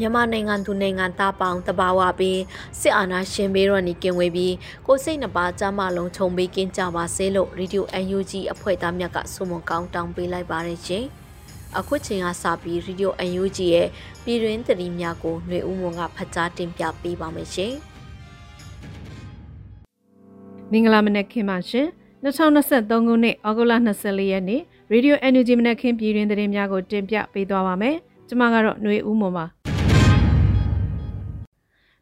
မြန်မာနိုင်ငံသူနိုင်ငံသားပေါင်းတဘာဝပြီးစစ်အာဏာရှင်ဘေးရော်နီကင်ဝေးပြီးကိုစိတ်နှပါကြမလုံးခြုံပေးကင်းကြပါစေလို့ရေဒီယို UNG အဖွဲ့သားများကဆုမွန်ကောင်းတောင်းပေးလိုက်ပါတယ်ရှင်။အခုချိန်ကစပြီးရေဒီယို UNG ရဲ့ပြည်တွင်းသတင်းများကိုຫນွေဦးမွန်ကဖတ်ကြားတင်ပြပေးပါမယ်ရှင်။မင်္ဂလာမနက်ခင်းပါရှင်။ 2023ခုနှစ်ဩဂုတ်လ24ရက်နေ့ Radio Energy မနက်ခင်းပြည်တွင်သတင်းများကိုတင်ပြပေးသွားပါမယ်။ကျွန်မကတော့ຫນွေဦးမွန်ပါ။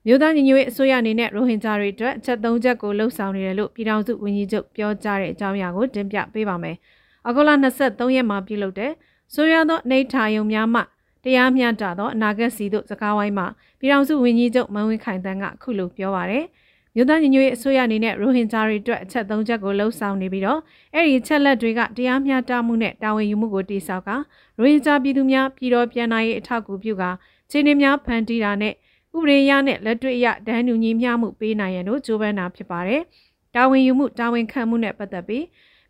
မြို့သားညီညွတ်ရေးအစိုးရအနေနဲ့ရိုဟင်ဂျာတွေအတွက်ချက်၃ချက်ကိုလှုပ်ဆောင်နေတယ်လို့ပြည်ထောင်စုဝန်ကြီးချုပ်ပြောကြားတဲ့အကြောင်းအရာကိုတင်ပြပေးပါမယ်။ဩဂုတ်လ23ရက်မှာပြုလုပ်တဲ့ဆိုရသောနေထာယုံများမှတရားမျှတသောအနာဂတ်စီတို့စကားဝိုင်းမှာပြည်ထောင်စုဝန်ကြီးချုပ်မန်ဝင်းခိုင်တန်းကအခုလိုပြောပါရယ်။ မြို့သားညီညွတ်ရေးအစိုးရအနေနဲ့ရိုဟင်ဂျာတွေအတွက်အချက်၃ချက်ကိုလှုံ့ဆော်နေပြီးတော့အဲ့ဒီချက်လက်တွေကတရားမျှတမှုနဲ့တာဝန်ယူမှုကိုတည်ဆောက်ကရိုဟင်ဂျာပြည်သူများပြည်တော်ပြန်နိုင်ရေးအထောက်အကူပြုကခြေနေများဖန်တီးတာနဲ့ဥပဒေရနဲ့လက်တွေ့ရဒဏ်ညူညီမျှမှုပေးနိုင်ရန်တို့ကြိုးပမ်းတာဖြစ်ပါတယ်။တာဝန်ယူမှုတာဝန်ခံမှုနဲ့ပတ်သက်ပြီး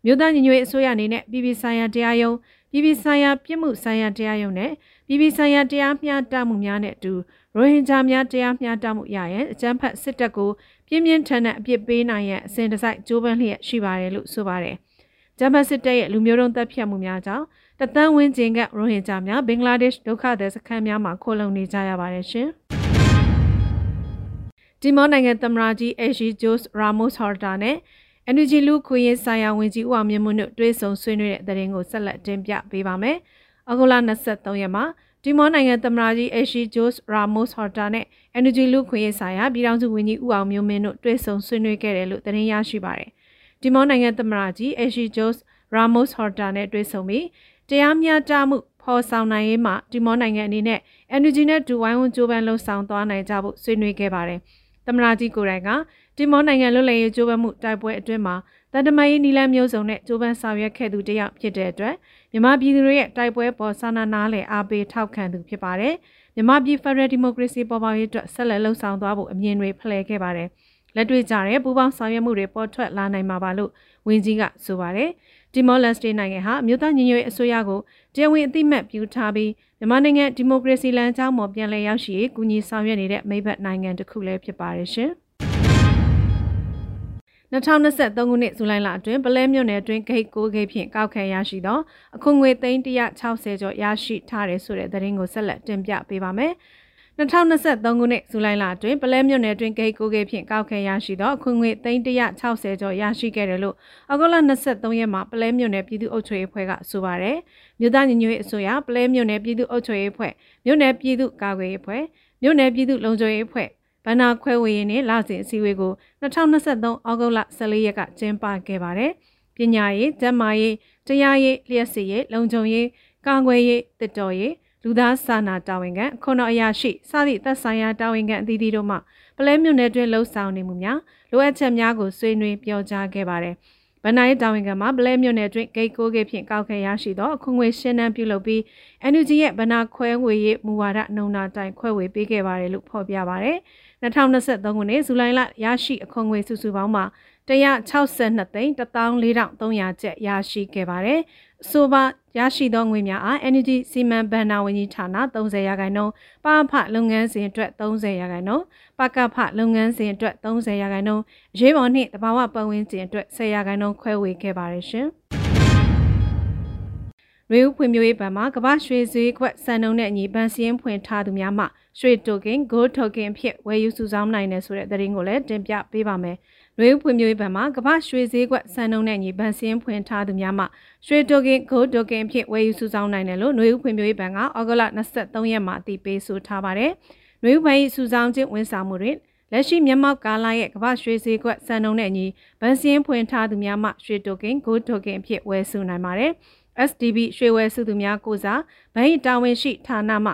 မြို့သားညီညွတ်ရေးအစိုးရအနေနဲ့ပြည်ပဆိုင်ရာတရားရုံးပြည်ပဆိုင်ရာပြည်မှုဆိုင်ရာတရားရုံးနဲ့ပြည်ပဆိုင်ရာတရားမျှတမှုများနဲ့အတူရိုဟင်ဂျာများတရားမျှတမှုရရင်အကြမ်းဖက်စစ်တပ်ကို ပြင်းပြင်းထန်ထန်အပြစ်ပေးနိုင်ရန်အစဉ်တစိုက်ကြိုးပမ်းလျက်ရှိပါတယ်လို့ဆိုပါတယ်။ဂျမတ်စစ်တပ်ရဲ့လူမျိုးတုံးတပ်ဖြတ်မှုများကြောင့်တသန်းဝင်းကျင်ကရိုဟင်ဂျာများဘင်္ဂလားဒေ့ရှ်ဒုက္ခသည်စခန်းများမှာခိုလုံနေကြရပါတယ်ရှင်။ဒီမောနိုင်ငံသမ္မတကြီးအရှိဂျိုးစ်ရာမို့စ်ဟော်တာနဲ့ Energy လူခွေရေးဆိုင်ရာဝန်ကြီးဦးအောင်မြင့်မှုတို့တွဲဆုံဆွေးနွေးတဲ့သတင်းကိုဆက်လက်တင်ပြပေးပါမယ်။ ဩဂုတ်လ23ရက်မှာဒီမောနိုင်ငံသမ္မတကြီးအရှိဂျိုးစ်ရာမို့စ်ဟော်တာနဲ့ Energy လူခွေရေးဆိုင်ရာပြည်ထောင်စုဝန်ကြီးဦးအောင်မျိုးမင်းတို့တွေ့ဆုံဆွေးနွေးခဲ့တယ်လို့သတင်းရရှိပါတယ်။ဒီမောနိုင်ငံသမ္မတကြီးအရှိဂျိုးစ်ရာမို့စ်ဟော်တာနဲ့တွေ့ဆုံပြီးတရားမျှတမှုဖော်ဆောင်နိုင်ရေးမှာဒီမောနိုင်ငံအနေနဲ့ Energy နဲ့ဒူဝိုင်းဝန်းကြိုးပမ်းလှုပ်ဆောင်သွားနိုင်ကြဖို့ဆွေးနွေးခဲ့ပါတယ်။သမ္မတကြီးကိုယ်တိုင်ကဒီမောနိုင်ငံလွတ်လပ်ရေးကြိုးပမ်းမှုတိုက်ပွဲအတွင်းမှာတန်တမာရေးနီလန်းမျိုးစုံနဲ့ကြိုးပမ်းဆောင်ရွက်ခဲ့သူတယောက်ဖြစ်တဲ့အတွက်မြန်မာပြည်သူတွေရဲ့တိုက်ပွဲပေါ်ဆန္ဒနားလည်အားပေးထောက်ခံသူဖြစ်ပါတယ်။မြန်မာပြည်ဖက်ဒရယ်ဒီမိုကရေစီပေါ်ပေါက်ရေးအတွက်ဆက်လက်လှုံ့ဆော်သွားဖို့အမြင်တွေဖလှယ်ခဲ့ပါတယ်။လက်တွေ့ကြတဲ့ပူးပေါင်းဆောင်ရွက်မှုတွေပေါ်ထွက်လာနိုင်မှာပါလို့ဝန်ကြီးကဆိုပါတယ်။ဒီမော်လက်စတေနိုင်ငံဟာမြို့သားညီညွတ်ရေးအစိုးရကိုတရားဝင်အသိမှတ်ပြုထားပြီးမြန်မာနိုင်ငံဒီမိုကရေစီလမ်းကြောင်းပေါ်ပြန်လည်ရောက်ရှိရေးကူညီဆောင်ရွက်နေတဲ့မိဘနိုင်ငံတစ်ခုလည်းဖြစ်ပါတယ်ရှင်။ 2023ခုနှစ်ဇူလိုင်လအတွင်းပလဲမြို့နယ်အတွင်းဂိတ်6ဂိတ်ဖြင့်ကောက်ခံရရှိသောအခွန်ငွေသိန်း160ကျော်ရရှိထားတယ်ဆိုတဲ့သတင်းကိုဆက်လက်တင်ပြပေးပါမယ်။2023ခုနှစ်ဇူလိုင်လအတွင်းပလဲမြို့နယ်အတွင်းဂိတ်6ဂိတ်ဖြင့်ကောက်ခံရရှိသောအခွန်ငွေသိန်း160ကျော်ရရှိခဲ့တယ်လို့အဂုတ်လ23ရက်မှာပလဲမြို့နယ်ပြည်သူ့အုပ်ချုပ်ရေးအဖွဲ့ကဆိုပါတယ်။မြို့သားညီညွတ်ရေးအစိုးရပလဲမြို့နယ်ပြည်သူ့အုပ်ချုပ်ရေးအဖွဲ့မြို့နယ်ပြည်သူ့ကာကွယ်ရေးအဖွဲ့မြို့နယ်ပြည်သူ့လုံခြုံရေးအဖွဲ့ ဘဏ္ဍာခွဲဝေရေးနဲ့လစဉ်အစည်းအဝေးကို2023ဩဂုတ်လ14ရက်ကကျင်းပခဲ့ပါတယ်။ပညာရေး၊ကျန်းမာရေး၊တရားရေး၊လျှက်စစ်ရေး၊လုံခြုံရေး၊ကာကွယ်ရေး၊တစ်တော်ရေးလူသားစာနာတာဝန်ခံခုနအရာရှိစသည့်သက်ဆိုင်ရာတာဝန်ခံအသီးသီးတို့မှပလဲမြို့နယ်တွင်လှုပ်ဆောင်နေမှုများလိုအပ်ချက်များကိုဆွေးနွေးပြောကြားခဲ့ပါတယ်။ဗဏ္ဍာရေးတာဝန်ခံမှပလဲမြို့နယ်တွင်ဂိတ်ကိုဂိတ်ဖြင့်ကောက်ခဲရရှိသောအခုငွေရှင်းနှန်းပြုလုပ်ပြီး NUG ရဲ့ဗဏ္ဍာခွဲဝေရေးမူဝါဒနှုံနာတိုင်ခွဲဝေပေးခဲ့ပါတယ်လို့ဖော်ပြပါတယ်။ 2023ခုနှစ်ဇူလိုင်လရရှိအခွန်ငွေစုစုပေါင်းမှာ162သိန်း14300ကျပ်ရရှိခဲ့ပါတယ်။အဆိုပါရရှိသောငွေများအား Energy စီမံဘဏ္ဍာဝန်ကြီးဌာန30ရာခိုင်နှုန်း၊ပဖလုပ်ငန်းစဉ်အတွက်30ရာခိုင်နှုန်း၊ပကဖလုပ်ငန်းစဉ်အတွက်30ရာခိုင်နှုန်း၊ရေးပေါ်နှင့်တဘာဝပတ်ဝန်းကျင်အတွက်10ရာခိုင်နှုန်းခွဲဝေခဲ့ပါတယ်ရှင်။ ရွေဦးဖွံ့ဖြိုးရေးဘဏ်မှာကမ္ဘာရွှေဈေးကွက်စံနှုန်းနဲ့အညီဘဏ်စည်းရင်းဖွင့်ထားသူများမှရွှေတိုကင် gold token ဖြစ်ဝယ်ယူစုဆောင်းနိုင်တယ်ဆိုတဲ့သတင်းကိုလည်းတင်ပြပေးပါမယ်။ရွေဦးဖွံ့ဖြိုးရေးဘဏ်မှာကမ္ဘာရွှေဈေးကွက်စံနှုန်းနဲ့အညီဘဏ်စည်းရင်းဖွင့်ထားသူများမှရွှေတိုကင် gold token ဖြစ်ဝယ်ယူစုဆောင်းနိုင်တယ်လို့ရွေဦးဖွံ့ဖြိုးရေးဘဏ်ကဩဂုတ်လ23ရက်မှာအတည်ပြုဆိုထားပါတယ်။ရွေဦးဘဏ်၏စုဆောင်းခြင်းဝန်ဆောင်မှုတွင်လက်ရှိမြန်မာကာလရဲ့ကမ္ဘာရွှေဈေးကွက်စံနှုန်းနဲ့အညီဗန်စင်းဖွင့်ထားသူများမှရွှေတိုကင် gold token အဖြစ်ဝယ်စုနိုင်ပါတယ်။ SDB ရွှေဝယ်စုသူများကိုစားဗန်၏တာဝန်ရှိဌာနမှ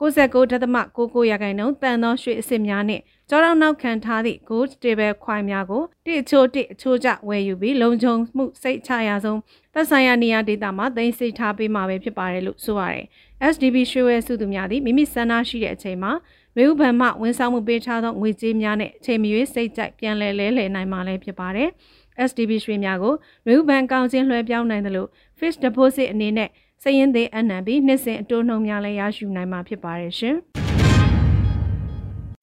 69.99ရာခိုင်နှုန်းတန်သောရွှေအစ်စ်များနှင့်ကြောတောင်နောက်ခံထားသည့် gold table ခွိုင်းများကိုတိအချို့တိအချို့ကျဝယ်ယူပြီးလုံခြုံမှုစိတ်ချရဆုံးသက်ဆိုင်ရာနေရာဒေသမှာသိမ်းစိတ်ထားပေးမှာပဲဖြစ်ပါတယ်လို့ဆိုရတယ်။ SDB ရွှေဝယ်စုသူများသည်မိမိဆန္ဒရှိတဲ့အချိန်မှာမေဥဘဏ်မှဝန်ဆောင်မှုပေးထားသောငွေကြေးများနဲ့အချိန်မရွေးစိတ်ကြိုက်ပြန်လည်လဲလှယ်နိုင်မှာလည်းဖြစ်ပါတယ်။ SDB ရွှေများကိုမေဥဘဏ်ကောင်ချင်းလွှဲပြောင်းနိုင်တယ်လို့ fixed deposit အနေနဲ့စည်ရင်းသေးအနှံပြီးနှစ်စဉ်အတိုးနှုန်းများလည်းရရှိနိုင်မှာဖြစ်ပါတယ်ရှင်။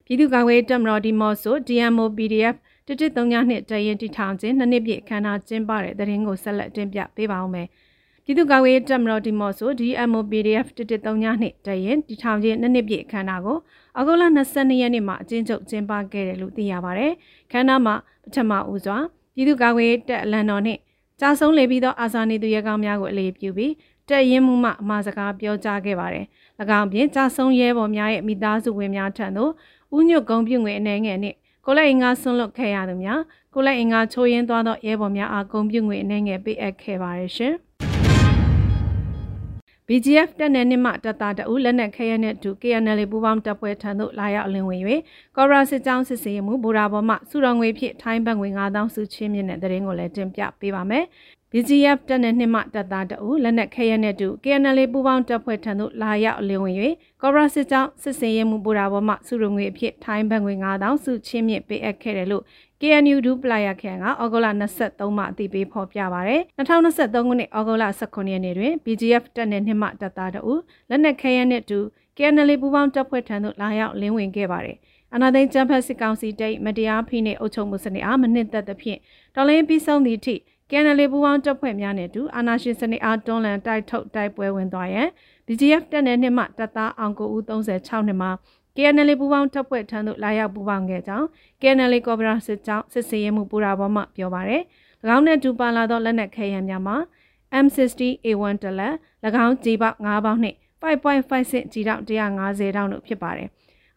ပြည်သူ့ကာကွယ်တပ်မတော်ဒီမော့ဆို DMO PDF တစ်တစ်သုံးညနှစ်တရင်တီထောင်ခြင်းနှစ်နှစ်ပြည့်အခမ်းအနားကျင်းပတဲ့တဲ့ရင်ကိုဆက်လက်တင်ပြပေးပါဦးမယ်။ပြည်သူ့ကာကွယ်ရေးတပ်မတော်ဒီမော့ဆို DMO PDF 113ညနှစ်တရင်တီထောင်ခြင်းနှစ်နှစ်ပြည့်အခမ်းအနားကိုအောက်တိုဘာ22ရက်နေ့မှာအကျဉ်းချုပ်ကျင်းပခဲ့တယ်လို့သိရပါဗျ။ခမ်းနားမှာပထမဦးစွာ ပြည်သူ့ကာကွယ်ရေးတပ်အလံတော်နှင့်ကြာဆုံးလေပြီးသောအာဇာနည်သူရဲကောင်းများကိုအလေးပြုပြီးတက်ရင်မှုမှအမှားစကားပြောကြားခဲ့ပါတယ်။၎င်းပြင်ကြာဆုံးရဲဘော်များရဲ့မိသားစုဝင်များထံသို့ဥညွတ်ကုံပြုငွေအနေငယ်နှင့်ကိုလက်အင်္ဂါဆွန့်လွတ်ခဲ့ရသူများကိုလက်အင်္ဂါချိုးရင်းသွားသောရဲဘော်များအားဂုံပြုငွေအနေငယ်ပေးအပ်ခဲ့ပါတယ်ရှင်။ BGF တပ်နယ်နှင့်မှတပ်သားတအုပ်လက်နက်ခဲယမ်းနဲ့တူ KNL ပူးပေါင်းတပ်ဖွဲ့ထံသို့လာရောက်အလင်းဝင်၍ကော်ရာစစ်ကြောင်းစစ်ဆေးမှုဘူရာဘော်မှစုတော်ငွေဖြင့်ထိုင်းဘတ်ငွေ9000စုချင်းမြင့်တဲ့တရင်ကိုလည်းတင်ပြပေးပါမယ်။ BGF တပ်နယ်နှင့်မှတပ်သားတအုပ်လက်နက်ခဲယမ်းနဲ့တူ KNL ပူးပေါင်းတပ်ဖွဲ့ထံသို့လာရောက်အလင်းဝင်၍ကော်ရာစစ်ကြောင်းစစ်ဆေးမှုဘူရာဘော်မှစုတော်ငွေဖြင့်ထိုင်းဘတ်ငွေ9000စုချင်းမြင့်ပေးအပ်ခဲ့တယ်လို့ KNU ဒူပလာယာခရိုင်ကဩဂုတ်လ23မှအသိပေးဖော်ပြပါရယ်2023ခုနှစ်ဩဂုတ်လ19ရက်နေ့တွင် BGF တပ်နယ်နှင့်မှတပ်သားတို့လက်နက်ခဲယမ်းနှင့်တူ KNL ပူးပေါင်းတပ်ဖွဲ့ထံသို့လာရောက်လင်းဝင်ခဲ့ပါတယ်အနာသိန်းကျန်းဖက်စစ်ကောင်စီတိတ်မတရားဖိနှိပ်အုပ်ချုပ်မှုစနစ်အားမနစ်သက်သဖြင့်တော်လိုင်းပြီးဆုံးသည့်အထိ KNL ပူးပေါင်းတပ်ဖွဲ့များနဲ့အတူအာဏာရှင်စနစ်အားတွန်းလှန်တိုက်ထုတ်တိုက်ပွဲဝင်သွားရန် BGF တပ်နယ်နှင့်မှတပ်သားအောင်ကိုဦး36နှစ်မှာ KNL ပူပေါင်းတပ်ဖွဲ့ထံသို့လာရောက်ပူးပေါင်းခဲ့ကြောင်း KNL ကော်ပိုရာစစ်ကြောင်းစစ်ဆေးရေးမှုပူရာဘောမှပြောပါရယ်၎င်းနဲ့တူပါလာသောလက်နက်ခဲယမ်းများမှာ M60A1 တလက်၎င်းကြီးပေါက်9ပေါက်နှင့်5.5ဆင့်ကြီးတောက်150တောင်းတို့ဖြစ်ပါတယ်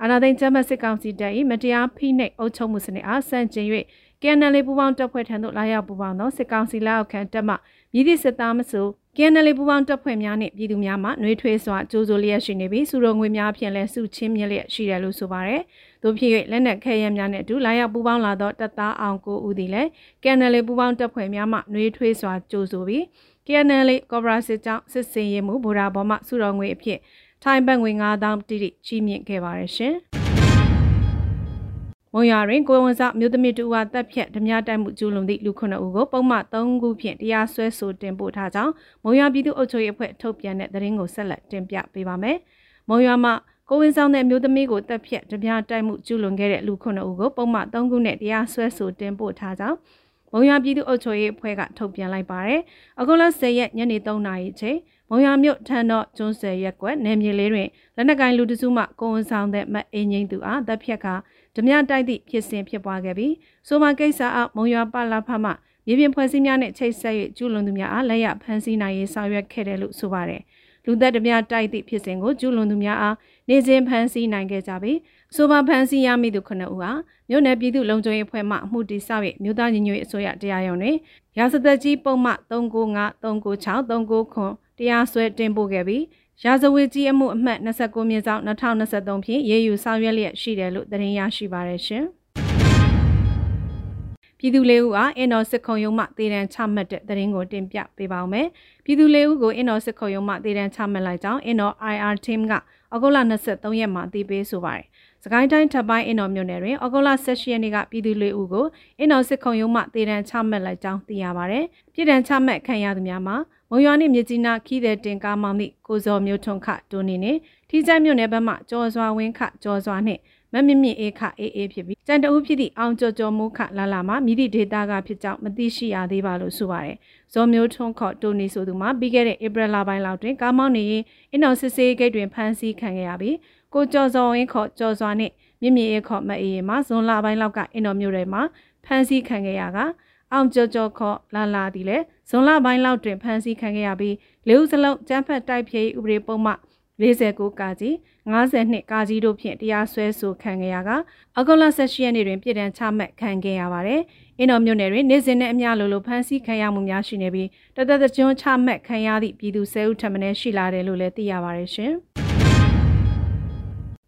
အာနာသိန်းကျမစစ်ကောင်စီတပ်၏မတရားဖိနှိပ်အုပ်ချုပ်မှုစနစ်အားဆန့်ကျင်၍ KNL ပူပေါင်းတပ်ဖွဲ့ထံသို့လာရောက်ပူပေါင်းသောစစ်ကောင်စီလက်အောက်ခံတပ်မှမြည်သည့်စစ်သားမဆို KNL ပူပေါင်းတပ်ဖွဲ့များနှင့်ပြည်သူများမှနှွေးထွေးစွာကြိုးစိုးလျက်ရှိနေပြီးစုရုံငွေများဖြင့်လည်းစုချင်းမြက်လျက်ရှိတယ်လို့ဆိုပါရယ်။သို့ဖြစ်၍လက်နက်ခဲယမ်းများနှင့်အတူလာရောက်ပူပေါင်းလာသောတပ်သားအောင်ကိုဦးသည်လည်း KNL ပူပေါင်းတပ်ဖွဲ့များမှနှွေးထွေးစွာကြိုးစိုးပြီး KNL ကော်ပိုရာစစ်ကြောင်းစစ်စင်ရေးမှုဗိုလ်ရာဘော်မှစုတော်ငွေအဖြစ်ထိုင်းဘတ်ငွေ9000တိတိချီးမြှင့်ခဲ့ပါရရှင်။ မုံရွာတွင်ကိုဝန်ဆောင်မြို့သမီးတူဝါတပ်ဖြတ်ဓမြတိုက်မှုကျူးလွန်သည့်လူခုနှစ်ဦးကိုပုံမှန်3ခုဖြင့်တရားစွဲဆိုတင်ပို့ထားကြောင်းမုံရွာပြည်သူ့အုပ်ချုပ်ရေးအဖွဲ့ထုတ်ပြန်တဲ့သတင်းကိုဆက်လက်တင်ပြပေးပါမယ်။မုံရွာမှာကိုဝင်ဆောင်တဲ့မြို့သမီးကိုတပ်ဖြတ်ဓမြတိုက်မှုကျူးလွန်ခဲ့တဲ့လူခုနှစ်ဦးကိုပုံမှန်3ခုနဲ့တရားစွဲဆိုတင်ပို့ထားကြောင်းမုံရွာပြည်သူ့အုပ်ချုပ်ရေးအဖွဲ့ကထုတ်ပြန်လိုက်ပါတယ်။အခုလ10ရက်ညနေ3နာရီချိန် မုံရွာမြို့ထန်တော့ကျွန်းဆယ်ရက်ကွက်နယ်မြေလေးတွင်လက်နက်ကိုင်လူတစုမှကိုဝန်ဆောင်တဲ့မအင်းငိမ့်သူအားတပ်ဖြတ်ကဓမြတိုက်သည့်ဖြစ်စဉ်ဖြစ်ပွားခဲ့ပြီးဆိုမာကိစ္စအမုံရွာပလာဖမှမြေပြင်ဖွဲ့စည်းများနဲ့ချိတ်ဆက်၍ကျူးလွန်သူများအားလက်ရဖမ်းဆီးနိုင်ရေးဆောင်ရွက်ခဲ့တယ်လို့ဆိုပါတယ်လူသက်ဓမြတိုက်သည့်ဖြစ်စဉ်ကိုကျူးလွန်သူများအားနေစဉ်ဖမ်းဆီးနိုင်ခဲ့ကြပြီးဆိုပါဖမ်းဆီးရမိသူ9ဦးဟာမြို့နယ်ပြည်သူ့လုံခြုံရေးအဖွဲ့မှအမှုတည်ဆောက်၍မြို့သားညီညွတ်ရေးအစိုးရတရားရုံးတွင်ရာဇသက်ကြီးပုံမှ395 396 399 တရားစွဲတင်ပို့ခဲ့ပြီးရာဇဝတ်ကြီးအမှုအမှတ်29မြင်းဆောင်2023ဖြင့်ရေးယူဆောင်ရွက်လျက်ရှိတယ်လို့သတင်းရရှိပါရရှင်။ပြည်သူလေးဦးအားအင်တော်စစ်ခုံရုံးမှတည်တံချမှတ်တဲ့သတင်းကိုတင်ပြပေးပါောင်းမယ်။ပြည်သူလေးဦးကိုအင်တော်စစ်ခုံရုံးမှတည်တံချမှတ်လိုက်ကြောင်းအင်တော် IR team ကအဂုတ်လ23ရက်မှာတည်ပေးဆိုပါတယ်။စကိုင်းတိုင်းထပ်ပိုင်းအင်တော်မြို့နယ်တွင်အဂုတ်လ16ရက်နေ့ကပြည်သူလေးဦးကိုအင်တော်စစ်ခုံရုံးမှတည်တံချမှတ်လိုက်ကြောင်းသိရပါတယ်။ပြည်တံချမှတ်ခံရသူများမှာ မုံရွာနှင့်မြကြီးနားခီးတဲ့တင်ကားမောင်းသည့်ကိုစော်မျိုးထွန်းခဒိုနီနှင့်ထီးကျိုင်းမြို့နယ်ဘက်မှကျော်စွာဝင်းခကျော်စွာနှင့်မမမြင့်မြင့်အေးခအေးအေးဖြစ်ပြီးကြံတဦးဖြစ်သည့်အောင်ကျော်ကျော်မိုးခလာလာမှာမိသည့်ဒေတာကဖြစ်ကြောင်းမသိရှိရသေးပါလို့ဆိုပါတယ်။ဇော်မျိုးထွန်းခေါ်တိုနီဆိုသူမှာပြီးခဲ့တဲ့ဧပြီလပိုင်းလောက်တွင်ကားမောင်းနေရင်အင်တော်စစ်စေးဂိတ်တွင်ဖမ်းဆီးခံခဲ့ရပြီးကိုကျော်စောဝင်းခေါ်ကျော်စွာနှင့်မြင့်မြင့်အေးခေါ်မအေးမှာဇွန်လပိုင်းလောက်ကအင်တော်မျိုးတွေမှာဖမ်းဆီးခံခဲ့ရက အောင်ကျော်ကျော်ခေါ်လာလာဒီလေဇွန်လပိုင်းလောက်တွင်ဖမ်းဆီးခံခဲ့ရပြီးလေဦးစလုံးကျန်းဖက်တိုက်ဖြည့်ဥပဒေပုံမှန်49ကာကြီး52ကာကြီးတို့ဖြင့်တရားစွဲဆိုခံခဲ့ရကအဂုလ16ရက်နေ့တွင်ပြည်တံချမှတ်ခံခဲ့ရပါတယ်။အင်းတော်မြို့နယ်တွင်နေစဉ်နဲ့အမျှလိုလိုဖမ်းဆီးခံရမှုများရှိနေပြီးတသက်တကျွန်းချမှတ်ခံရသည့်ပြည်သူ၁၀ဦးထပ်မံရှိလာတယ်လို့လည်းသိရပါတယ်ရှင်။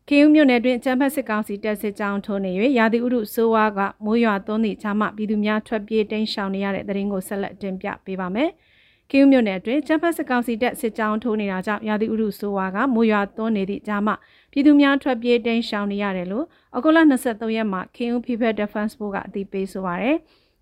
ခေဦးမြို့နယ်တွင်ကျန်းဖက်စစ်ကောင်စီတပ်စစ်ကြောင်းထိုးနေ၍ရာသီဥတုဆိုးဝါးကမိုးရွာသွန်းသည့်ချမှပြည်သူများထွက်ပြေးတိမ်းရှောင်နေရတဲ့တရင်ကိုဆက်လက်တင်ပြပေးပါမယ်။ကင်းမြို့နယ်အတွင်းကျန်းဖက်စကောင်စီတပ်စစ်ကြောင်းထိုးနေတာကြောင့်ရာသီဥတုဆိုးဝါးကမိုးရွာသွန်းနေသည့်ကြားမှာပြည်သူများထွက်ပြေးတိမ်းရှောင်နေရတယ်လို့အကုလ23ရက်မှာကင်းဦး People Defense Force ကအသိပေးဆိုပါရယ်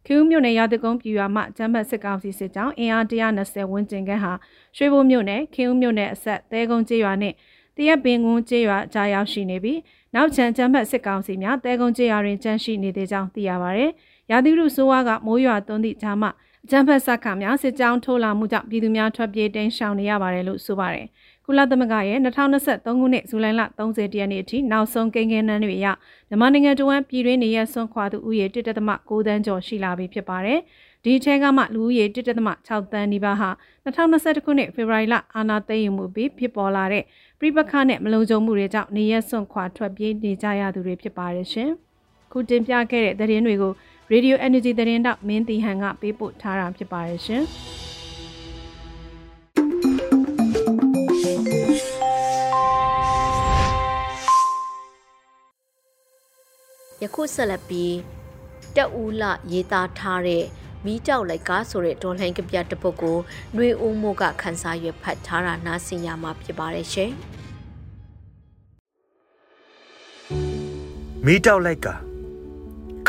ကင်းမြို့နယ်ရာသကုန်းပြည်ရွာမှကျန်းဖက်စစ်ကောင်စီစစ်ကြောင်းအင်အား120ဝန်းကျင်ခန့်ဟာရွှေဘိုမြို့နယ်ကင်းမြို့နယ်အဆက်သဲကုန်းကျေးရွာနဲ့ တရက်ပင်ကုန်းကျေးရွာကြားရောက်ရှိနေပြီးနောက်ချန်ကျန်းဖက်စစ်ကောင်စီများသဲကုန်းကျေးရွာတွင်ကျန်းရှိနေသေးကြောင်းသိရပါရယ်ရာသီဥတုဆိုးဝါးကမိုးရွာသွန်းသည့်ကြားမှာအကြမ်းဖက်ဆက်ခါများစစ်ကြောင်းထိုးလာမှုကြောင့်ပြည်သူများထွက်ပြေးတိမ်းရှောင်နေရပါတယ်လို့ဆိုပါတယ်။ကုလသမဂ္ဂရဲ့2023ခုနှစ်ဇူလိုင်လ30ရက်နေ့အထိနောက်ဆုံးကိန်းဂဏန်းတွေအရမြန်မာနိုင်ငံတဝန်းပြည်တွင်းနေရဆွန့်ခွာသူဦးရေ1.6တန်းကျော်ရှိလာပြီဖြစ်ပါတယ်။ဒီထဲကမှလူဦးရေ1.6တန်းနီးပါးဟာ2021ခုနှစ်ဖေဖော်ဝါရီလအာဏာသိမ်းယူမှုပြီးဖြစ်ပေါ်လာတဲ့ပြိပခနဲ့မလုံခြုံမှုတွေကြောင့်နေရဆွန့်ခွာထွက်ပြေးနေကြရသူတွေဖြစ်ပါတယ်ရှင်။ခုတင်ပြခဲ့တဲ့သတင်းတွေကို Radio Energy သတင်းတောက်မင်းတီဟန်ကပေးပို့ထားတာဖြစ်ပါတယ်ရှင်။ယခုဆက်လက်ပြီးတက်ဦးလရေးသားထားတဲ့ မီးကြောက်လိုက်ကားဆိုတဲ့ဒေါ်လှိုင်းကပြတပုတ်ကိုနှွေဦးမို့ကခန်းစားရွက်ဖတ်ထားတာနားဆင်ရမှာဖြစ်ပါတယ်ရှင်မီးတောက်လိုက်က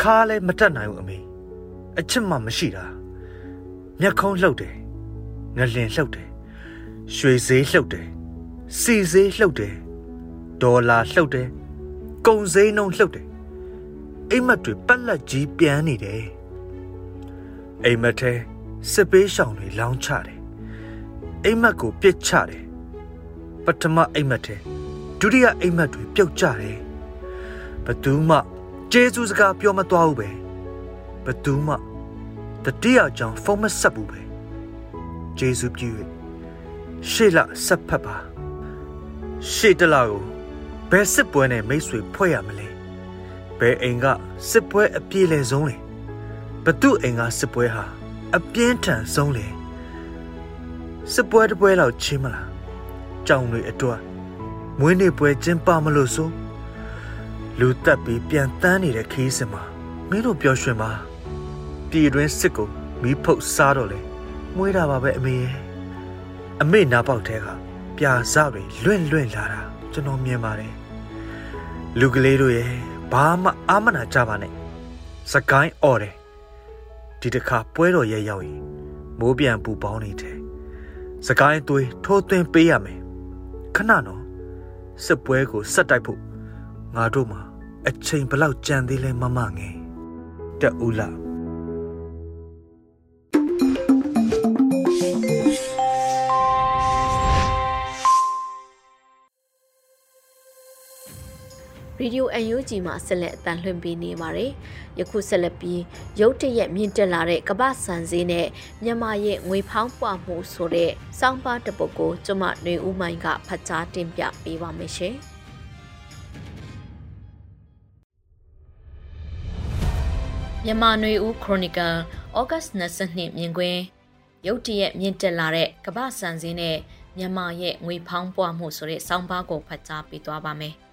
ခါလဲမတက်နိုင်ဘူးအမေအချစ်မှမရှိတာမျက်ခုံးလှုပ်တယ်ငလင်လှုပ်တယ်ရွှေဈေးလှုပ်တယ်စီဈေးလှုပ်တယ်ဒေါ်လာလှုပ်တယ်ကုန်ဈေးနှုန်းလှုပ်တယ်အိမ်မက်တွေပက်လက်ကြီးပြန်နေတယ် အိမ်မက်ထဲစစ်ပေးရှောင်တွေလောင်းချတယ်အိမ်မက်ကိုပြစ်ချတယ်ပထမအိမ်မက်ထဲဒုတိယအိမ်မက်တွေပြုတ်ကြတယ်ဘသူမှကျေးဇူးစကားပြောမသွားဘူးပဲဘသူမှတတိယကြောင့်ဖုန်းမဆက်ဘူးပဲကျေးဇူးပြု၍ရှေ့လဆက်ဖက်ပါရှေ့တလာကိုဘယ်စစ်ပွဲနဲ့မိတ်ဆွေဖွဲ့ရမလဲဘယ်အိမ်ကစစ်ပွဲအပြေလည်ဆုံးလဲ ဘသူအိမ်ကစစ်ပွဲဟာအပြင်းထန်ဆုံးလဲစစ်ပွဲတစ်ပွဲတော့ချင်းမလားကြောင်တွေအတွက်မွေးနေ့ပွဲကျင်းပမလို့ဆိုလူတက်ပြီးပြန်တန်းနေတဲ့ခီးစင်မှာမင်းတို့ပျော်ရွှင်ပါပြည်တွင်းစစ်ကိုမီးဖုတ်စားတော့လေမွေးတာပါပဲအမေရဲ့အမေနာပေါက်ထဲကပြာစတွေလွင့်လွင့်လာတာကျွန်တော်မြင်ပါတယ်လူကလေးတို့ရဲ့ဘာမှအာမနာကြပါနဲ့စကိုင်းអော်တယ် ဒီတစ်ခါပွဲတော်ရဲ့ရောက်ရင်မိုးပြန်ပူပေါင်းနေတယ်စကိုင်းသွေးထိုးသွင်းပေးရမယ်ခဏနော်စစ်ပွဲကိုဆက်တိုက်ဖို့ငါတို့မှာအချိန်ဘလောက်ကြံသေးလဲမမငယ်တက်ဦးလာ ရေဒီယို UNG မှာဆက်လက်အတန်လှည့်ပေးနေပါတယ်။ယခုဆက်လက်ပြီးရုတ်တရက်မြင့်တက်လာတဲ့ကမ္ဘာစံစည်းနဲ့မြန်မာရဲ့ငွေဖောင်းပွားမှုဆိုတဲ့စောင်းပါတပုတ်ကိုကျမຫນွေဦးမိုင်းကဖတ်ကြားတင်ပြပေးပါမယ်ရှင်။မြန်မာနွေဦးခရိုနီကယ်ဩဂတ်စ်22မြင်ကွင်းရုတ်တရက်မြင့်တက်လာတဲ့ကမ္ဘာစံစင်းနဲ့မြန်မာရဲ့ငွေဖောင်းပွားမှုဆိုတဲ့စောင်းပါးကိုဖတ်ကြားပေးသွားပါမယ်။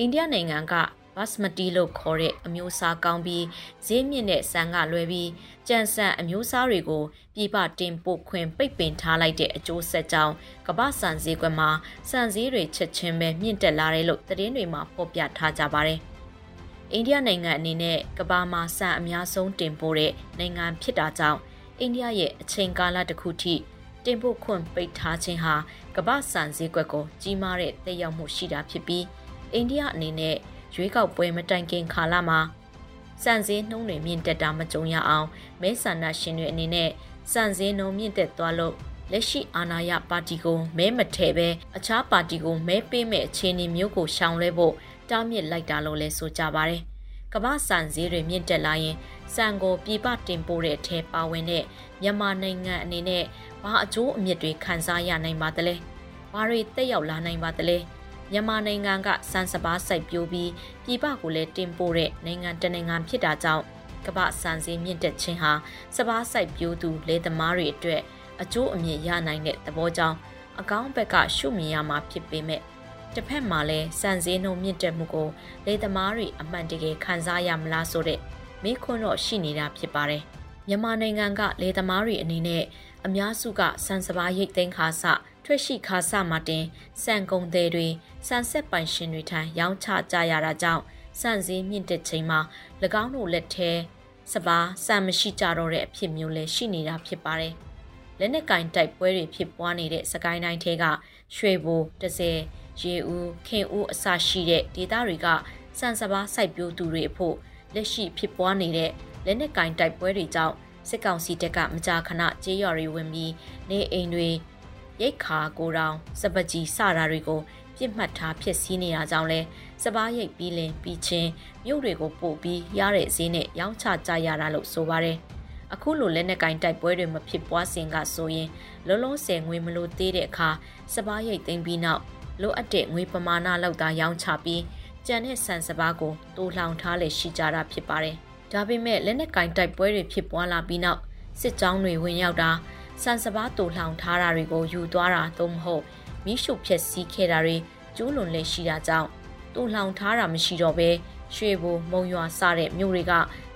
အိန္ဒိယနိုင်ငံကဘတ်စမတီလို့ခေါ်တဲ့အမျိုးအစားကောင်းပြီးဈေးမြင့်တဲ့ဆန်ကလွယ်ပြီးကြံဆန်အမျိုးအစားတွေကိုပြည်ပတင်ပို့ခွင့်ပိတ်ပင်ထားလိုက်တဲ့အကျိုးဆက်ကြောင့်ကမ္ဘာစံစည်းကွက်မှာစံစည်းတွေချက်ချင်းပဲမြင့်တက်လာတယ်လို့သတင်းတွေမှာဖော်ပြထားကြပါတယ်။အိန္ဒိယနိုင်ငံအနေနဲ့ကမ္ဘာမှာဆန်အများဆုံးတင်ပို့တဲ့နိုင်ငံဖြစ်တာကြောင့်အိန္ဒိယရဲ့အချိန်ကာလတစ်ခုထိတင်ပို့ခွင့်ပိတ်ထားခြင်းဟာကမ္ဘာဆန်ဈေးကွက်ကိုကြီးမားတဲ့သက်ရောက်မှုရှိတာဖြစ်ပြီး အိန္ဒိယအနေနဲ့ရွေးကောက်ပွဲမတိုင်ခင်ခါလာမှာစံစည်းနှုံးတွေမြင့်တက်တာမကြုံရအောင်မဲဆန္ဒရှင်တွေအနေနဲ့စံစည်းနှုံးမြင့်တက်သွားလို့လက်ရှိအာဏာရပါတီကိုမဲမထဲပဲအခြားပါတီကိုမဲပေးမဲ့အခြေအနေမျိုးကိုရှောင်လွှဲဖို့တားမြစ်လိုက်တာလို့လည်းဆိုကြပါတယ်။ကမ္ဘာစံစည်းတွေမြင့်တက်လာရင်စံကိုပြည်ပတင်ပို့တဲ့အထက်ပါဝင်တဲ့မြန်မာနိုင်ငံအနေနဲ့ဘာအကျိုးအမြစ်တွေခံစားရနိုင်ပါသလဲ။ဘာတွေတက်ရောက်လာနိုင်ပါသလဲ။ မြန်မာနိုင်ငံကစံစပါးစိုက်ပျိုးပြီးပြည်ပကိုလည်းတင်ပို့တဲ့နိုင်ငံတနိုင်ငံဖြစ်တာကြောင့်ကမ္ဘာစံစည်းမြင့်တက်ခြင်းဟာစပါးစိုက်ပျိုးသူလယ်သမားတွေအတွက်အကျိုးအမြင့်ရနိုင်တဲ့သဘောကြောင့်အကောင့်ဘက်ကရှုမြင်ရမှာဖြစ်ပေမဲ့တစ်ဖက်မှာလည်းစံစည်းနှုံမြင့်တက်မှုကိုလေသမားတွေအမှန်တကယ်ခံစားရမလားဆိုတဲ့မိခွန်းတော့ရှိနေတာဖြစ်ပါတယ်။မြန်မာနိုင်ငံကလေသမားတွေအနေနဲ့အများစုကစံစပါးရိတ်သိမ်းခါစ ထွက်ရှိခါစမှာတင်စံကုန်သေးတွေစံဆက်ပိုင်ရှင်တွေထံရောင်းချကြရတာကြောင့်စံစည်းမြင့်တက်ချိန်မှာ၎င်းတို့လက်ထဲစပါးစံမရှိကြတော့တဲ့အဖြစ်မျိုးလည်းရှိနေတာဖြစ်ပါတယ်။လက်နက်ကင်တိုက်ပွဲတွေဖြစ်ပွားနေတဲ့စကိုင်းတိုင်းထဲကရွှေဘိုတစဲရေဦးခင်ဦးအစရှိတဲ့ဒေသတွေကစံစပါးစိုက်ပျိုးသူတွေအဖို့လက်ရှိဖြစ်ပွားနေတဲ့လက်နက်ကင်တိုက်ပွဲတွေကြောင့်စစ်ကောင်စီတပ်ကမကြာခဏကြေးရွာတွေဝင်ပြီးနေအိမ်တွေ ရိတ်ခါကိုတောင်စပကြီးစတာတွေကိုပြစ်မှတ်ထားဖြစ်စည်းနေတာကြောင့်လဲစပားရိတ်ပြီးလင်ပြီးချင်းမြို့တွေကိုပို့ပြီးရတဲ့ဈေးနဲ့ရောင်းချကြရတာလို့ဆိုပါတယ်။အခုလိုလက်နက်ကင်တိုက်ပွဲတွေမဖြစ်ပွားစဉ်ကဆိုရင်လုံးလုံးဆယ်ငွေမလို့သေးတဲ့အခါစပားရိတ်သိမ်းပြီးနောက်လိုအပ်တဲ့ငွေပမာဏလောက်သာရောင်းချပြီးကြံတဲ့ဆန်စပားကိုတိုးလှောင်ထားလေရှိကြတာဖြစ်ပါတယ်။ဒါပေမဲ့လက်နက်ကင်တိုက်ပွဲတွေဖြစ်ပွားလာပြီးနောက်စစ်ကြောင်းတွေဝင်ရောက်တာ ဆန်စပားတိုးလှောင်ထားတာတွေကိုယူသွားတာသို့မဟုတ်မိရှုဖျက်ဆီးခဲ့တာတွေကျူးလွန်လေရှိတာကြောင့်တိုးလှောင်ထားတာမရှိတော့ဘဲရွှေဘိုမုံရွာစတဲ့မြို့တွေက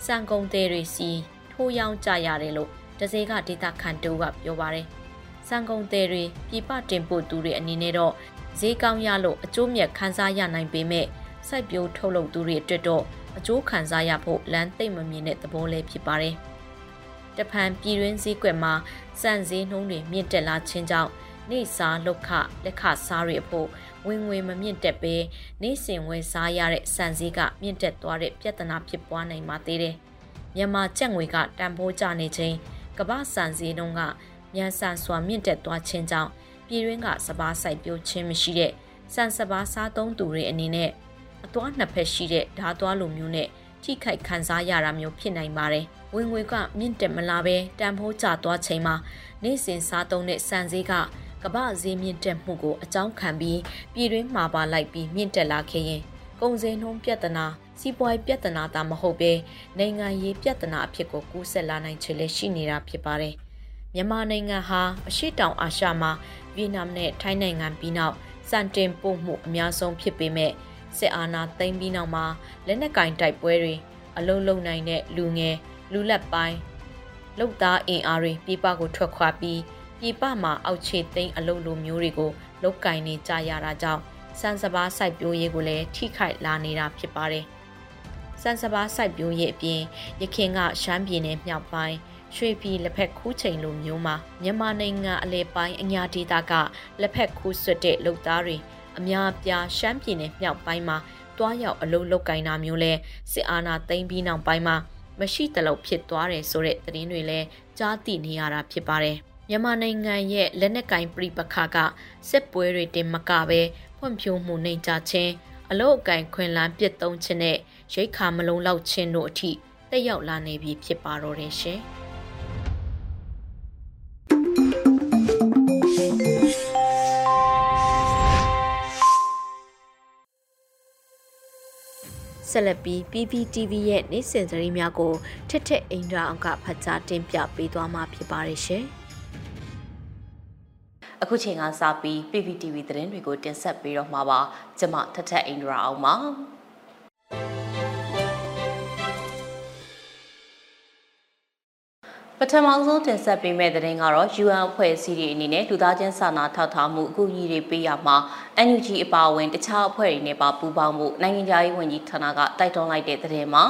စံကုန်သေးတွေစီထိုးရောင်းကြရတယ်လို့တစေကဒေတာခန်တိုးကပြောပါတယ်။စံကုန်သေးတွေပြပတင်ပို့သူတွေအနေနဲ့တော့ဈေးကောင်းရလို့အကျိုးမြတ်ခံစားရနိုင်ပေမဲ့စိုက်ပျိုးထုတ်လုပ်သူတွေအတွက်တော့အကျိုးခံစားရဖို့လမ်းသိမ့်မမြင်တဲ့သဘောလည်းဖြစ်ပါတယ်။ တဖန်ပြည်တွင်းစည်းကွက်မှာစံစည်းနှုံးတွေမြင့်တက်လာခြင်းကြောင့်နေစားလုခလက်ခစားတွေအဖို့ဝင်ငွေမမြင့်တက်ပဲနေစဉ်ဝယ်စားရတဲ့စံစည်းကမြင့်တက်သွားတဲ့ပြဿနာဖြစ်ပွားနိုင်ပါသေးတယ်။မြန်မာကျပ်ငွေကတန်ဖိုးကျနေခြင်းကမ္ဘာစံစည်းနှုန်းကမြန်ဆန်စွာမြင့်တက်သွားခြင်းကြောင့်ပြည်တွင်းကစပားစိုက်ပျိုးခြင်းမရှိတဲ့စံစပားစားသုံးသူတွေအနေနဲ့အသွားနှစ်ဖက်ရှိတဲ့ဓာတ်သွားလိုမျိုးနဲ့ထိခိုက်ခံစားရတာမျိုးဖြစ်နိုင်ပါတယ်။ ဝင်ငွေကမြင့်တက်မလာပဲတန်ဖိုးကျသွားချိန်မှာနေ့စဉ်စားသုံးတဲ့စံစည်းကကမ္ဘာဈေးမြင့်တက်မှုကိုအကြောင်းခံပြီးပြည်တွင်းမှာပါလိုက်ပြီးမြင့်တက်လာခဲ့ရင်ကုန်စည်နှုန်းပြဿနာစီးပွားရေးပြဿနာသာမဟုတ်ဘဲနိုင်ငံရေးပြဿနာအဖြစ်ကိုကူးဆက်လာနိုင်ချေလည်းရှိနေတာဖြစ်ပါတယ်။မြန်မာနိုင်ငံဟာအရှိတောင်အာရှမှာဗီယက်နမ်နဲ့ထိုင်းနိုင်ငံပြီးနောက်စံတင်ပို့မှုအများဆုံးဖြစ်ပေမဲ့စစ်အာဏာသိမ်းပြီးနောက်မှာလက်နက်ကင်တိုက်ပွဲတွေအလုံးလုံးနိုင်တဲ့လူငယ် လူလက်ပိုင်းလုတ်သားအင်အားတွေပြည်ပကိုထွက်ခွာပြီးပြည်ပမှာအောက်ခြေသိမ်းအလုံးလိုမျိုးတွေကိုလုတ်ကင်နေကြရတာကြောင့်စံစပါးစိုက်ပျိုးရေးကိုလည်းထိခိုက်လာနေတာဖြစ်ပါတယ်။စံစပါးစိုက်ပျိုးရေးအပြင်ရခင်ကရှမ်းပြည်နယ်မြောက်ပိုင်းရွှေပြည်လက်ဖက်ခူးချိန်လိုမျိုးမှာမြန်မာနိုင်ငံအလဲပိုင်းအညာဒေသကလက်ဖက်ခူးဆွတ်တဲ့လုပ်သားတွေအများပြားရှမ်းပြည်နယ်မြောက်ပိုင်းမှာတွားရောက်အလုပ်လုပ်ကိုင်တာမျိုးလဲစစ်အာဏာသိမ်းပြီးနောက်ပိုင်းမှာ မရှိတလို့ဖြစ်သွားတယ်ဆိုတဲ့သတင်းတွေလည်းကြားသိနေရတာဖြစ်ပါတယ်မြန်မာနိုင်ငံရဲ့လက်နက်ကင်ပြိပခါကစစ်ပွဲတွေတင်မကပဲဖွံ့ဖြိုးမှုနှိမ်ချခြင်းအလုတ်အကင်ခွင်လန်းပြစ်သုံးခြင်းနဲ့ရိတ်ခါမလုံးလောက်ခြင်းတို့အထိတက်ရောက်လာနေပြီဖြစ်ပါတော့တယ်ရှင် ဆက်လက်ပြီး PPTV ရဲ့နေ့စဉ်သတင်းများကိုထက်ထက်အိန္ဒြာအောင်ကဖတ်ကြားတင်ပြပေးသွားမှာဖြစ်ပါတယ်ရှင်။အခုချိန်ကစပြီး PPTV သတင်းတွေကိုတင်ဆက်ပေးတော့မှာပါကျွန်မထထအိန္ဒြာအောင်ပါ ပထမဆုံးတင်ဆက်ပေးမယ့်သတင်းကတော့ UN အဖွဲ့အစည်းတွေအနေနဲ့လူသားချင်းစာနာထောက်ထားမှုအကူအညီတွေပေးရမှာ NUG အပါအဝင်တခြားအဖွဲ့တွေနဲ့ပါပူးပေါင်းမှုနိုင်ငံခြားရေးဝန်ကြီးဌာနကတိုက်တွန်းလိုက်တဲ့သတင်းမှာ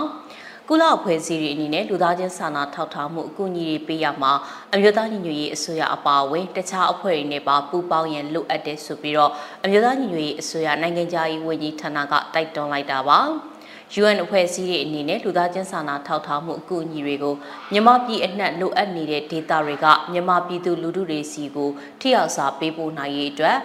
ကူကုလအဖွဲ့အစည်းတွေအနေနဲ့လူသားချင်းစာနာထောက်ထားမှုအကူအညီတွေပေးရမှာအမျိုးသားညီညွတ်ရေးအစိုးရအပါအဝင်တခြားအဖွဲ့တွေနဲ့ပါပူးပေါင်းရန်လိုအပ်တယ်ဆိုပြီးတော့အမျိုးသားညီညွတ်ရေးအစိုးရနိုင်ငံခြားရေးဝန်ကြီးဌာနကတိုက်တွန်းလိုက်တာပါ UN အဖွဲ့အစည်းတွေအနေနဲ့လူသားချင်းစာနာထောက်ထားမှုအကူအညီတွေကိုမြန်မာပြည်အနှံ့လိုအပ်နေတဲ့ဒေသတွေကမြန်မာပြည်သူလူထုတွေစီကိုထိရောက်စွာပေးပို့နိုင်ရေးအတွက်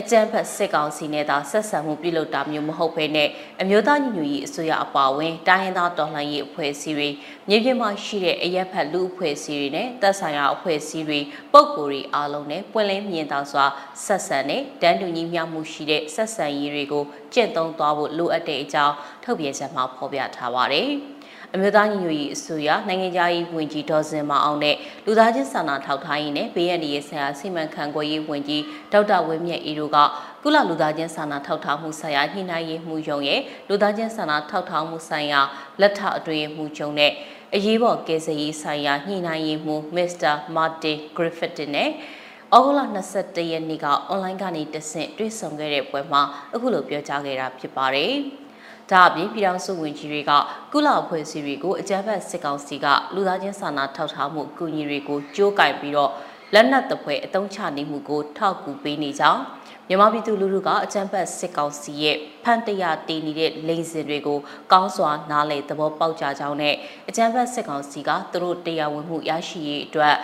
အကြံဖတ်စစ်ကောင်စီနဲ့သာဆက်ဆံမှုပြုလုပ်တာမျိုးမဟုတ်ဘဲနဲ့အမျိုးသားညီညွတ်ရေးအစိုးရအပါအဝင်တိုင်းရင်းသားတော်လှန်ရေးအဖွဲ့အစည်းတွေမြေပြင်မှာရှိတဲ့အရက်ဖတ်လူအဖွဲ့အစည်းတွေနဲ့တပ်ဆိုင်ရာအဖွဲ့အစည်းတွေပုံကိုယ်တွေအားလုံးနဲ့ပွင့်လင်းမြင်သာစွာဆက်ဆံတဲ့တန်းတူညီမျှမှုရှိတဲ့ဆက်ဆံရေးတွေကိုကျင့်သုံးသွားဖို့လိုအပ်တဲ့အကြောင်းထုတ်ပြန်ချက်မှာဖော်ပြထားပါတယ်။ အမျိုးသားညီညွတ်ရေးအစိုးရနိုင်ငံခြားရေးဝန်ကြီးဒေါ်စင်မအောင်နဲ့လူသားချင်းစာနာထောက်ထားရေးနဲ့ဘေးရန်ရေးဆိုင်ရာစီမံခန့်ခွဲရေးဝန်ကြီးဒေါက်တာဝင်းမြတ်အေတို့ကကုလလူသားချင်းစာနာထောက်ထားမှုဆိုင်ရာညှိနှိုင်းရေးမှူးရုံးရဲ့လူသားချင်းစာနာထောက်ထားမှုဆိုင်ရာလက်ထအတွင်းမှူးချုပ်နဲ့အရေးပေါ်ကယ်ဆယ်ရေးဆိုင်ရာညှိနှိုင်းရေးမှူးမစ္စတာမာတင်ဂရစ်ဖစ်တင်နဲ့ဩဂုတ်လ22ရက်နေ့ကအွန်လိုင်းကနေတဆင့်တွေ့ဆုံခဲ့တဲ့ပွဲမှာအခုလိုပြောကြားခဲ့တာဖြစ်ပါတယ်။ ဒါအပြင်ပြည်ထောင်စုဝန်ကြီးတွေကကုလအဖွဲ့အစည်းတွေကိုအကြမ်းဖက်စစ်ကောင်စီကလူသားချင်းစာနာထောက်ထားမှုအကူအညီတွေကိုကြိုးကင်ပြီးတော့လက်နက်တပွဲအုံချနေမှုကိုထောက်ကူပေးနေကြောင်းမြန်မာပြည်သူလူထုကအကြမ်းဖက်စစ်ကောင်စီရဲ့ဖန်တရားတည်နေတဲ့လိန်စင်တွေကိုကောင်းစွာနားလည်သဘောပေါက်ကြကြောင်းနဲ့အကြမ်းဖက်စစ်ကောင်စီကသူတို့တရားဝင်မှုရရှိရေးအတွက်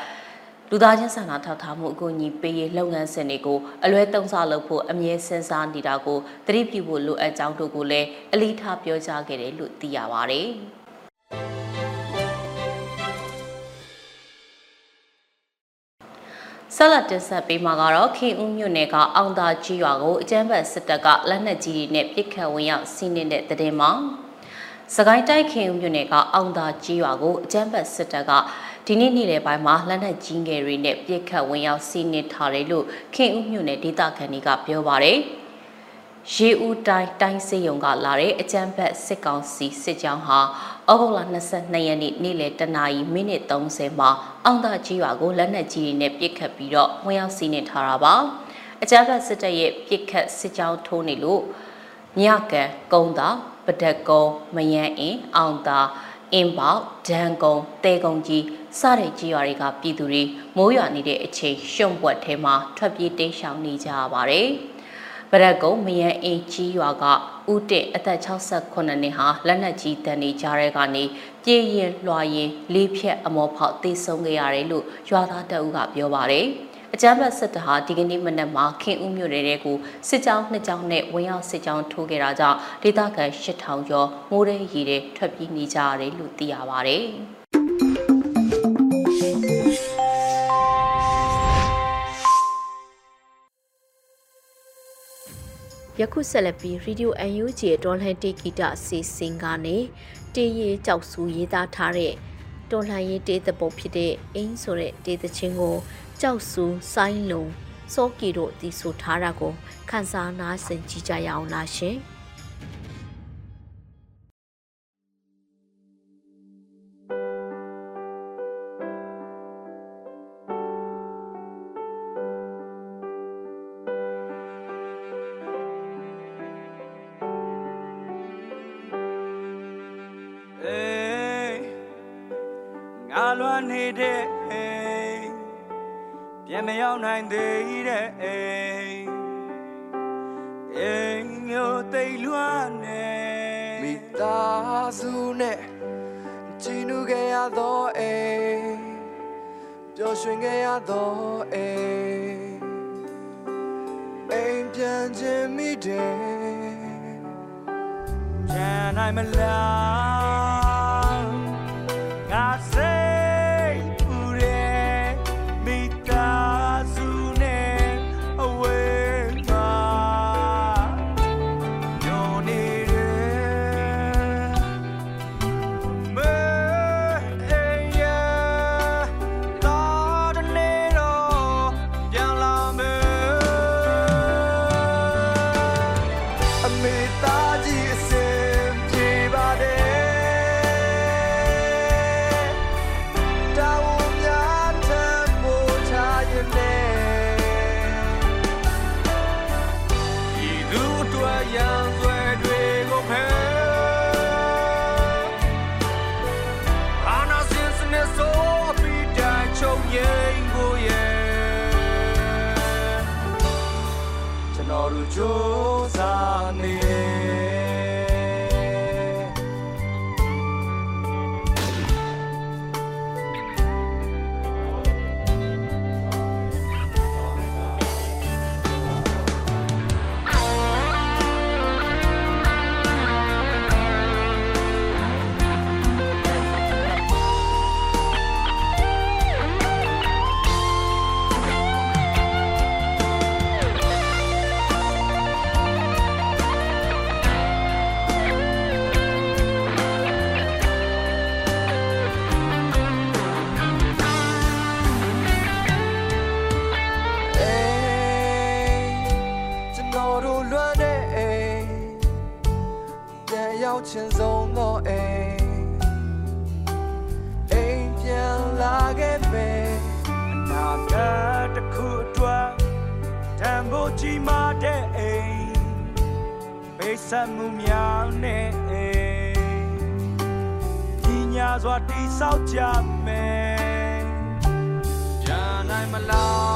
လူသားချင်းစာနာထောက်ထားမှုအကူအညီပေးရေးလုပ်ငန်းစဉ်တွေကိုအလွဲသုံးစားလုပ်ဖို့အမြဲစဉ်းစားနေတာကိုသတိပြုဖို့လိုအပ်ကြောင်းတို့ကိုလည်းအလေးထားပြောကြားခဲ့တယ်လို့သိရပါဗျ။ဆက်လက်တင်ဆက်ပေးမှာကတော့ခင်ဦးမြို့နယ်ကအောင်သာကြီးရွာကိုအကြမ်းဖက်စစ်တပ်ကလက်နက်ကြီးတွေနဲ့ပစ်ခတ်ဝင်ရောက်စီးနင်းတဲ့တဲ့တင်မှာစကိုင်းတိုင်းခင်ဦးမြို့နယ်ကအောင်သာကြီးရွာကိုအကြမ်းဖက်စစ်တပ်က ဒီနေ့နေ့လယ်ပိုင်းမှာလက်နက်ကြီးငယ်တွေနဲ့ပြစ်ခတ်ဝင်ရောက်စီးနင်းထားတယ်လို့ခင်ဦးမြို့နယ်ဒေသခံတွေကပြောပါတယ်။ရေဦးတိုင်းတိုင်းစေယုံကလာတဲ့အကြမ်းဖက်စစ်ကောင်စီစစ်ကြောင်းဟာဩဂုတ်လ22ရက်နေ့နေ့လယ်တနာရီမိနစ်30မှာအောင်သာကြီးရွာကိုလက်နက်ကြီးတွေနဲ့ပစ်ခတ်ပြီးတော့ဝင်ရောက်စီးနင်းထားတာပါ။အကြမ်းဖက်စစ်တပ်ရဲ့ပစ်ခတ်စစ်ကြောင်းထိုးနေလို့မြကန်ကုန်းသာပဒက်ကုန်းမယန်းအင်းအောင်သာ အင်းပေါဒန်ကုန်းတဲကုန်းကြီးစတဲ့ကြီးရွာတွေကပြည်သူတွေမိုးရွာနေတဲ့အချိန်ရှုံပွက်ထဲမှာထွက်ပြေးတိမ်းရှောင်နေကြရပါတယ်။ဗရက်ကုန်းမယန်အင်းကြီးရွာကဦးတင့်အသက်68နှစ်ဟာလက်နက်ကြီးတန်နေကြတဲ့ကနေပြေးရင်လွှာရင်လေးဖြက်အမောဖောက်သေဆုံးခဲ့ရတယ်လို့ရွာသားတအုပ်ကပြောပါတယ်။ အကြမ်းဖက်စစ်တပ်ဟာဒီကနေ့မနက်မှာခင်ဦးမြို့နယ်တဲကိုစစ်ကြောင်းနှစ်ကြောင်းနဲ့ဝင်ရောက်စစ်ကြောင်းထိုးခဲ့တာကြောင့်ဒေသခံ8000ကျော်မိုးရဲရီတွေထွက်ပြေးနေကြရတယ်လို့သိရပါတယ်။ယခုဆက်လက်ပြီး Radio UNG ရဲ့တော်လှန်တေဂီတအစီအစဉ်ကနေတေးရီကြောက်စုရေးသားထားတဲ့တော်လှန်ရေးတေးသပုတ်ဖြစ်တဲ့အင်းဆိုတဲ့တေးသချင်းကို ကြောက်စုဆိုင်းလုံစောကီတို့တီးဆိုထားတာကိုခန်းစားနားဆင်ကြကြရအောင်လားရှင်။ ရောက်နိုင်သေးတဲ့အိမ်အိမ်မျိုးသိလွှမ်းနေမိသားစုနဲ့ကြည်နူခဲ့ရသောအိမ်ပျော်ရွှင်ခဲ့ရသောအိမ်အိမ်ပြန်ခြင်းမိတယ်ပြန်နိုင်မလား ချင်းဆုံးသောအိမ်အိမ်ပြန်လာခဲ့မယ်အနာဂတ်တစ်ခုအတွက်တန်ဖို့ကြီးမားတဲ့အိမ်ပိတ်ဆက်မှုများနဲ့အိမ်ဒီညာစွာတိဆောက်ကြမယ်ကြာနိုင်မလား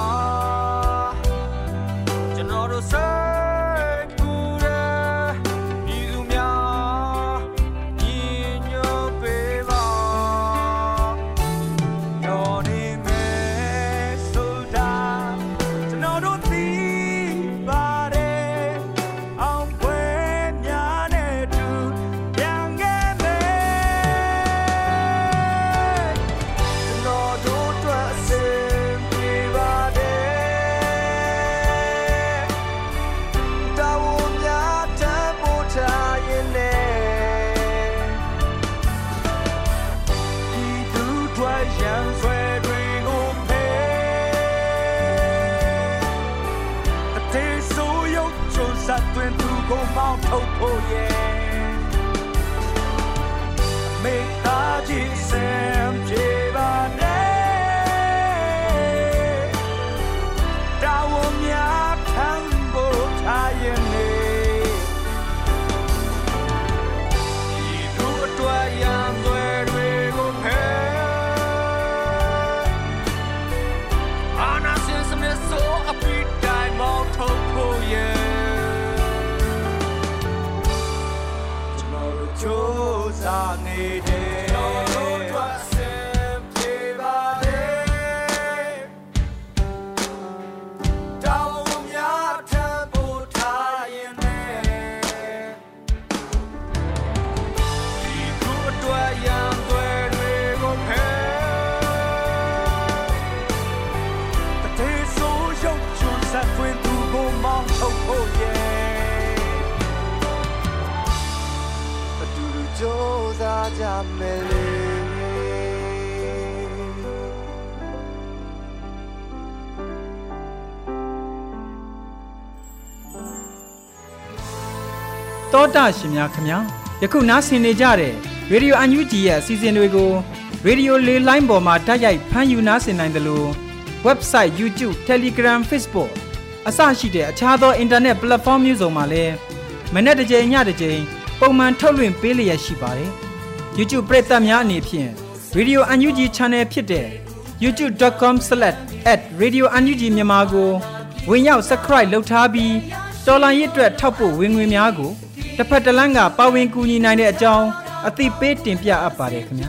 တောတာ ရှင်များခင်ဗျာယခုနားဆင်နေကြတဲ့ရေဒီယိုအန်ယူဂျီရဲ့အစီအစဉ်တွေကိုရေဒီယိုလေးလိုင်းပေါ်မှာတိုက်ရိုက်ဖမ်းယူနားဆင်နိုင်တယ်လို့ website YouTube Telegram Facebook အစရှိတဲ့အခြားသော internet platform မျိုးစုံမှာလည်းမနေ့တစ်ကြိမ်ညတစ်ကြိမ်ပုံမှန်ထုတ်လွှင့်ပေးလျက်ရှိပါတယ် YouTube ပရိသတ်များအနေဖြင့် Radio UNG Channel ဖြစ်တဲ့ youtube.com/radiounug မြန်မာကိုဝင်ရောက် subscribe လုပ်ထားပြီးတော်လိုင်းရစ်အတွက်ထောက်ပို့ဝင်ငွေများကို တစ်ဖက်တစ်လမ်းကပါဝင်ကူညီနိုင်တဲ့အကြောင်းအသိပေးတင်ပြအပ်ပါတယ်ခင်ဗျာ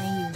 ယူ